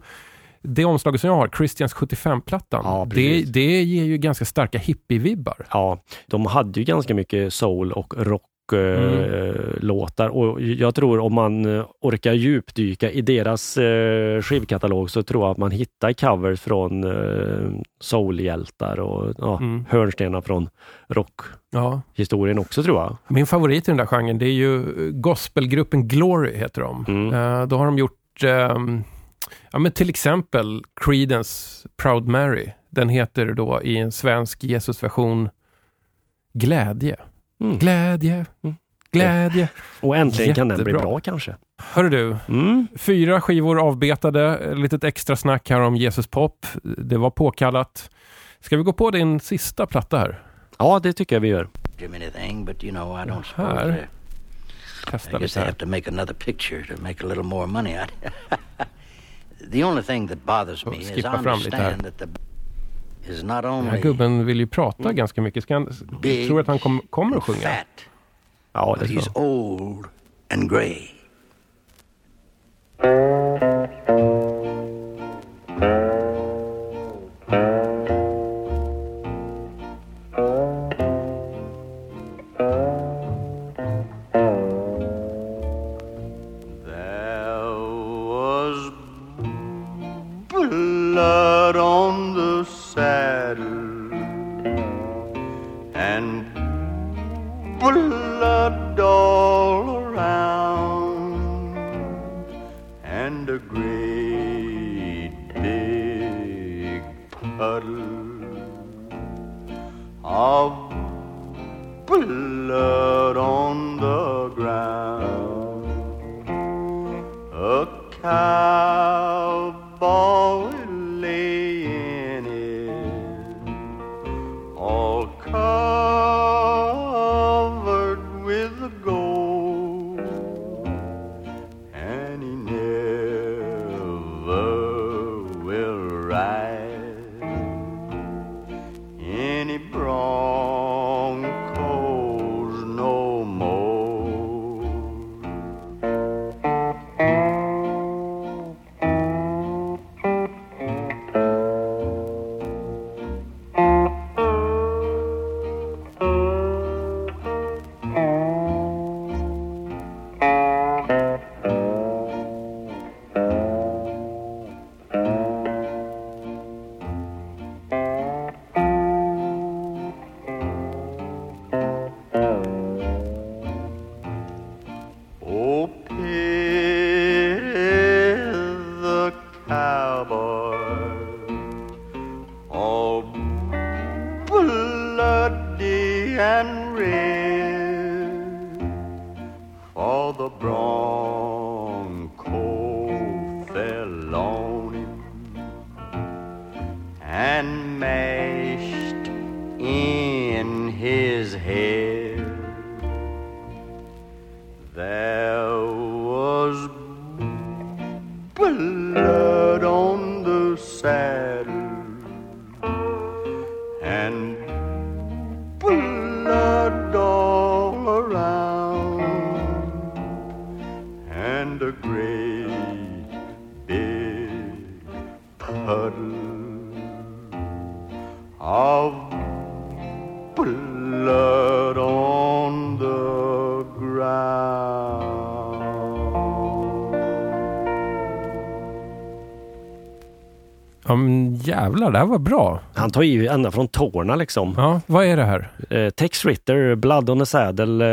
S3: det omslaget som jag har, Christians 75-plattan,
S7: Ja,
S3: det, det ger ju ganska starka hippie-vibbar.
S7: Ja, de hade ju ganska mycket soul och rock eh,
S3: Mm.
S7: låtar och jag tror om man eh, orkar djupdyka i deras eh, skivkatalog så tror jag att man hittar covers från soulhjältar och ja,
S3: Mm.
S7: hörnstenar från rockhistorien
S3: Ja.
S7: också tror jag.
S3: Min favorit i den där genren, det är ju gospelgruppen Glory, heter de.
S7: Mm.
S3: Då har de gjort, ehm, ja men till exempel Creedence Proud Mary. Den heter då i en svensk Jesusversion Glädje.
S7: Mm.
S3: Glädje,
S7: Mm.
S3: glädje.
S7: Och äntligen kan den bli
S3: Jättebra.
S7: bra kanske.
S3: Hörru du,
S7: Mm.
S3: fyra skivor avbetade, litet extra snack här om Jesus Pop. Det var påkallat. Ska vi gå på din sista platta här?
S7: Ja, det tycker jag vi gör.
S12: him anything, but you know, I don't
S3: Här.
S12: I guess
S3: lite här.
S12: the only thing that bothers me is I understand that the is not
S3: Den här gubben vill ju prata ganska mycket. Ska han,
S12: Big
S3: tror att han kom, kommer att sjunga?
S12: fat,
S7: Ja, det
S12: but
S7: tror
S3: jävlar, det här var bra.
S7: Han tar ju ända från tårna liksom.
S3: Ja, vad är det här?
S7: Eh, Tex Ritter, Blood on a Saddle,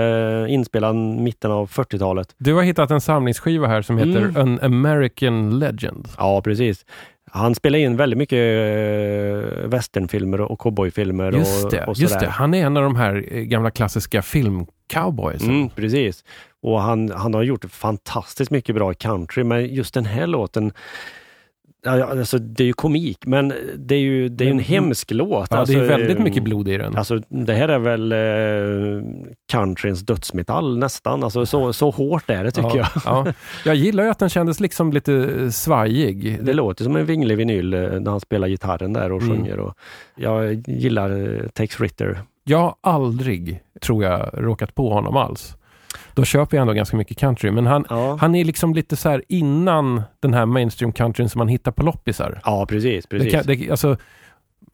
S7: eh, inspelad mitten av 40-talet.
S3: Du har hittat en samlingsskiva här som heter
S7: Mm.
S3: An American Legend.
S7: Ja, precis. Han spelar in väldigt mycket eh, westernfilmer och cowboyfilmer.
S3: Just
S7: och,
S3: det,
S7: och
S3: just
S7: sådär.
S3: det. Han är en av de här eh, gamla klassiska filmcowboysen.
S7: Mm, precis. Och han, han har gjort fantastiskt mycket bra country, men just den här låten Ja, alltså, det är ju komik, men det är ju det är en
S3: Men-
S7: hemsk låt.
S3: Ja,
S7: alltså,
S3: det är väldigt
S7: eh,
S3: mycket blod i den.
S7: Alltså, det här är väl eh, countryns dödsmetall nästan. Alltså, så, så hårt är det tycker
S3: ja,
S7: jag.
S3: Ja. Jag gillar ju att den kändes liksom lite eh, svajig.
S7: Det låter som en vinglig vinyl eh, när han spelar gitarren där och
S3: Mm.
S7: sjunger. Och jag gillar Tex Ritter.
S3: Jag har aldrig, tror jag, råkat på honom alls. Då köper jag ändå ganska mycket country, men han,
S7: Ja.
S3: han är liksom lite så här innan den här mainstream countryn som man hittar på loppisar.
S7: Ja, precis. precis.
S3: Det kan, det, alltså,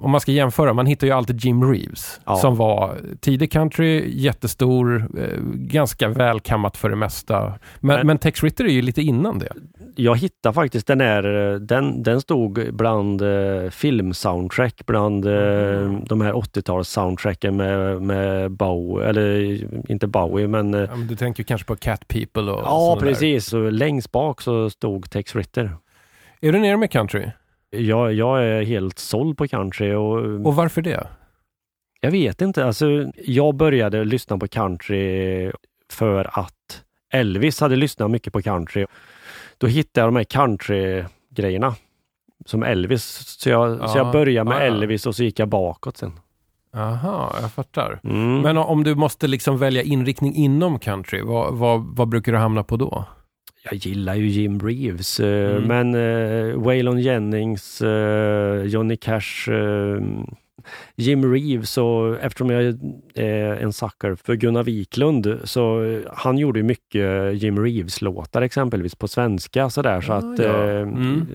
S3: om man ska jämföra, man hittar ju alltid Jim Reeves
S7: Ja.
S3: som var tidig country, jättestor, eh, ganska välkammat för det mesta. Men,
S7: Men-
S3: men Tex Ritter är ju lite innan det.
S7: Jag hittade faktiskt den här, eh, den, den stod bland eh, filmsoundtrack, bland eh, de här 80-tals soundtracken med, med Bowie, eller inte Bowie men eh,
S3: Ja, men du tänker kanske på Cat People och
S7: Ja
S3: där.
S7: precis, så längst bak så stod Tex Ritter.
S3: Är du nere med country?
S7: Jag, jag är helt såld på country och,
S3: Och varför det?
S7: jag vet inte, alltså jag började lyssna på country för att Elvis hade lyssnat mycket på country. Då hittade jag de här country-grejerna som Elvis. Så jag, så
S3: Ja,
S7: jag började med
S3: ja, ja.
S7: Elvis och så gick jag bakåt sen.
S3: Aha, jag fattar.
S7: Mm.
S3: Men om du måste liksom välja inriktning inom country, vad, vad, vad brukar du hamna på då?
S7: Jag gillar ju Jim Reeves, eh,
S3: Mm.
S7: men eh, Waylon Jennings, eh, Johnny Cash, eh, Jim Reeves och eftersom jag är en sucker för Gunnar Wiklund så eh, han gjorde mycket Jim Reeves-låtar exempelvis på svenska sådär så
S3: Ah,
S7: att
S3: ja.
S7: eh,
S3: Mm.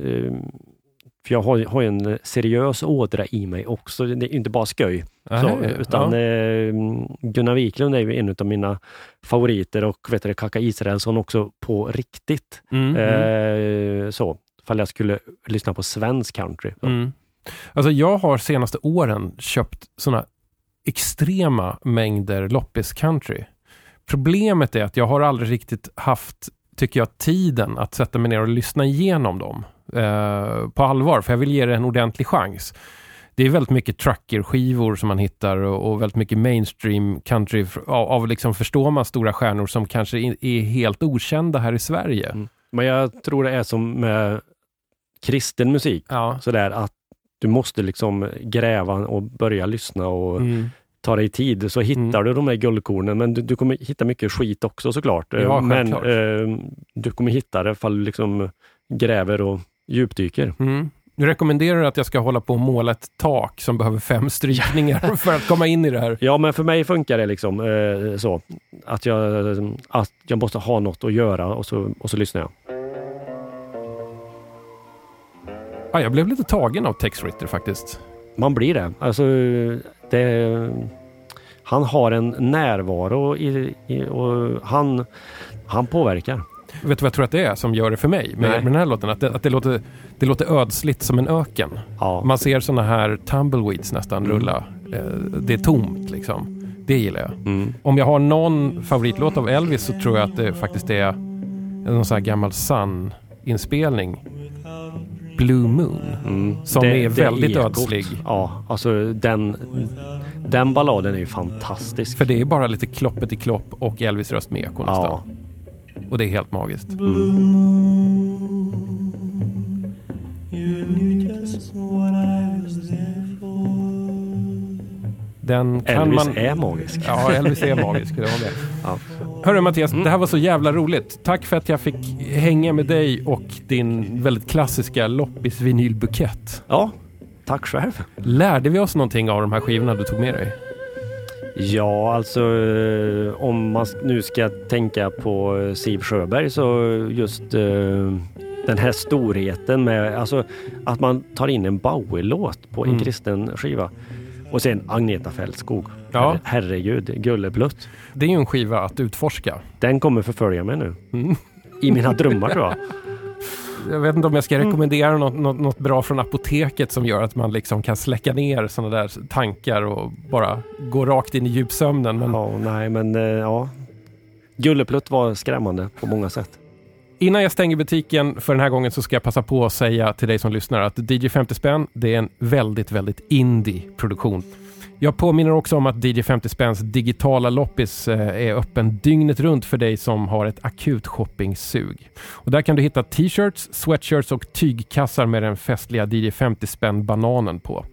S7: För jag har, har en seriös ådra i mig också. Det är inte bara skoj. Så, utan
S3: ja.
S7: eh, Gunnar Wiklund är ju en av mina favoriter och vet du, Kaka Israelsson också på riktigt.
S3: Mm, mm.
S7: Eh, så, ifall jag skulle lyssna på svensk country.
S3: Mm. Alltså jag har senaste åren köpt sådana extrema mängder loppis country. Problemet är att jag har aldrig riktigt haft, tycker jag, tiden att sätta mig ner och lyssna igenom dem eh, på allvar, för jag vill ge det en ordentlig chans. Det är väldigt mycket trucker-skivor som man hittar och, och väldigt mycket mainstream country av, av liksom, förstår man, stora stjärnor som kanske i- är helt okända här i Sverige.
S7: Mm. Men jag tror det är som med kristen musik,
S3: Ja.
S7: sådär att du måste liksom gräva och börja lyssna och
S3: Mm.
S7: Ta dig tid så hittar du de här guldkornen. Men du, du kommer hitta mycket skit också såklart. Eh,
S3: Ja,
S7: men
S3: självklart.
S7: eh, du kommer hitta det ifall du liksom gräver och djupdyker.
S3: Mm. Du rekommenderar att jag ska hålla på och måla ett tak som behöver fem strykningar för att komma in i det här.
S7: Ja, men för mig funkar det liksom eh, så att jag, att jag måste ha något att göra och så, och så lyssnar jag.
S3: Ja, jag blev lite tagen av Tex Ritter faktiskt.
S7: Man blir det. Alltså, det han har en närvaro i, i, och han, han påverkar.
S3: Vet du vad jag tror att det är som gör det för mig med, med den här låten? Att det, att det, låter, det låter ödsligt som en öken.
S7: Ja.
S3: Man ser såna här tumbleweeds nästan
S7: Mm.
S3: rulla. Eh, Det är tomt liksom. Det gillar jag.
S7: Mm.
S3: Om jag har någon favoritlåt av Elvis så tror jag att det faktiskt är någon sån här gammal Sun-inspelning. Blue Moon. Som
S7: Det-
S3: är
S7: det
S3: väldigt
S7: ekot.
S3: ödslig.
S7: Ja, alltså den, den balladen är ju fantastisk.
S3: För det är bara lite kloppet i klopp och Elvis röst med eko.
S7: Ja.
S3: Och det är helt magiskt. Den kan
S7: Elvis
S3: man...
S7: är magisk.
S3: Ja, Elvis är magisk. Det var det.
S7: Ja.
S3: Hörru Mattias, det här var så jävla roligt. Tack för att jag fick hänga med dig och din väldigt klassiska loppis vinylbukett.
S7: Ja, tack själv.
S3: Lärde vi oss någonting av de här skivorna du tog med dig?
S7: Ja, alltså eh, om man nu ska tänka på eh, Siv Sjöberg så just eh, den här storheten med alltså att man tar in en Bowie-låt på en
S3: Mm.
S7: kristen skiva. Och sen Agneta Fältskog.
S3: Ja.
S7: Herre- Herregud, Gulleplutt.
S3: Det är ju en skiva att utforska.
S7: Den kommer förfölja mig nu.
S3: Mm.
S7: I mina drömmar tror jag.
S3: Jag vet inte om jag ska
S7: Mm.
S3: rekommendera något, något, något bra från apoteket som gör att man liksom kan släcka ner sådana där tankar och bara gå rakt in i djupsömnen. Men
S7: Ja, nej men eh, ja. Gulleplutt var skrämmande på många sätt.
S3: Innan jag stänger butiken för den här gången så ska jag passa på att säga till dig som lyssnar att DJ 50 spänn, det är en väldigt, väldigt indie produktion. Jag påminner också om att DJ 50 spänns digitala loppis eh, är öppen dygnet runt för dig som har ett akut shoppingsug. Och där kan du hitta t-shirts, sweatshirts och tygkassar med den festliga DJ 50 spänn bananen på.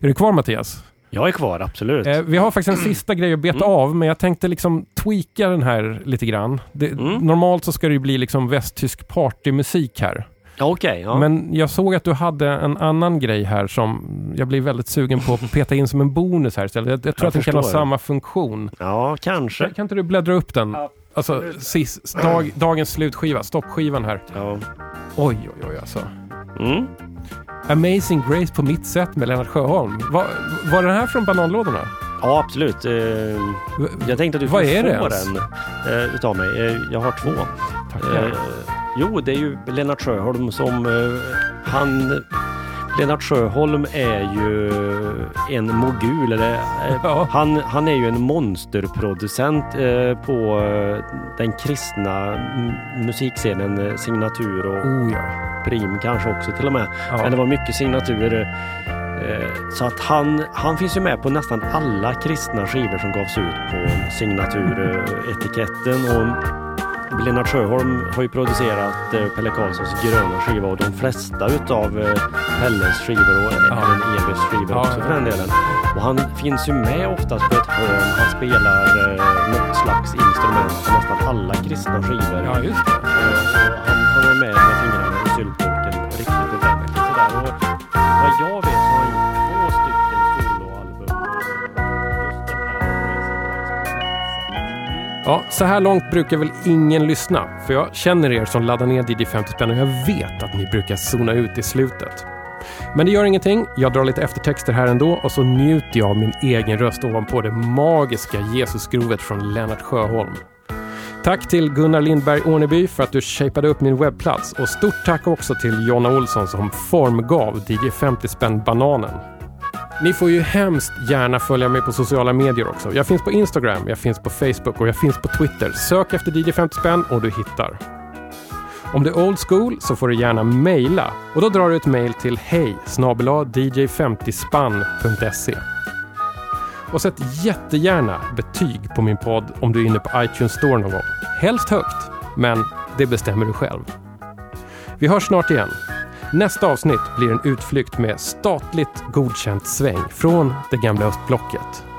S3: Är du kvar Mattias?
S7: Jag är kvar, absolut.
S3: Eh, vi har faktiskt en sista grej att beta av, men jag tänkte liksom tweaka den här lite grann. Det, Normalt så ska det ju bli liksom västtysk partymusik här.
S7: Okej, ja.
S3: Men jag såg att du hade en annan grej här som jag blir väldigt sugen på att peta in som en bonus här istället. Jag, jag tror
S7: Jag
S3: att den kan ha samma funktion.
S7: Ja, kanske.
S3: Kan inte du bläddra upp den? Alltså, sist, dag, dagens slutskiva, stoppskivan här.
S7: Ja.
S3: Oj, oj, oj alltså.
S7: Mm.
S3: Amazing Grace på mitt sätt med Lennart Sjöholm. Var, var den här från Bananlådorna?
S7: Ja, absolut. Eh, jag tänkte att du skulle få den eh, utav mig. Eh, jag har två.
S3: Tackar.
S7: Eh, jo, det är ju Lennart Sjöholm som... Eh, han... Lennart Sjöholm är ju en mogul. Eller, eh, han, han är ju en monsterproducent eh, på eh, den kristna musikscenen. Signatur och
S3: Oh, ja.
S7: Prim kanske också till och med.
S3: Ja.
S7: Men det var mycket signaturer. Eh, Så att han, han finns ju med på nästan alla kristna skivor som gavs ut på signaturetiketten. Och Lennart Sjöholm har ju producerat eh, Pelle Karlssons gröna skiva och de flesta utav eh, Pelles skivor och
S3: Ja.
S7: även Evers skivor
S3: Ja,
S7: också för den delen. Och han finns ju med oftast på ett hörn. Han spelar eh, något slags instrument på nästan alla kristna skivor.
S3: Ja, just det.
S7: Eh, han, han är med med fingrarna i syltburken riktigt ordentligt sådär. Och vad jag vet
S3: Ja, så här långt brukar väl ingen lyssna. För jag känner er som laddar ner DJ 50 spänn och jag vet att ni brukar zona ut i slutet. Men det gör ingenting. Jag drar lite eftertexter här ändå och så njuter jag av min egen röst ovanpå det magiska Jesusgrovet från Lennart Sjöholm. Tack till Gunnar Lindberg Orneby för att du shapade upp min webbplats och stort tack också till Jonna Olsson som formgav DJ 50 spänn bananen. Ni får ju hemskt gärna följa mig på sociala medier också. Jag finns på Instagram, jag finns på Facebook och jag finns på Twitter. Sök efter DJ 50 spänn och du hittar. Om du är old school så får du gärna mejla och då drar du ett mejl till hej dj50spann.se. Och sätt jättegärna betyg på min podd om du är inne på iTunes Store någon gång. Helst högt, men det bestämmer du själv. Vi hörs snart igen. Nästa avsnitt blir en utflykt med statligt godkänt sväng från det gamla östblocket.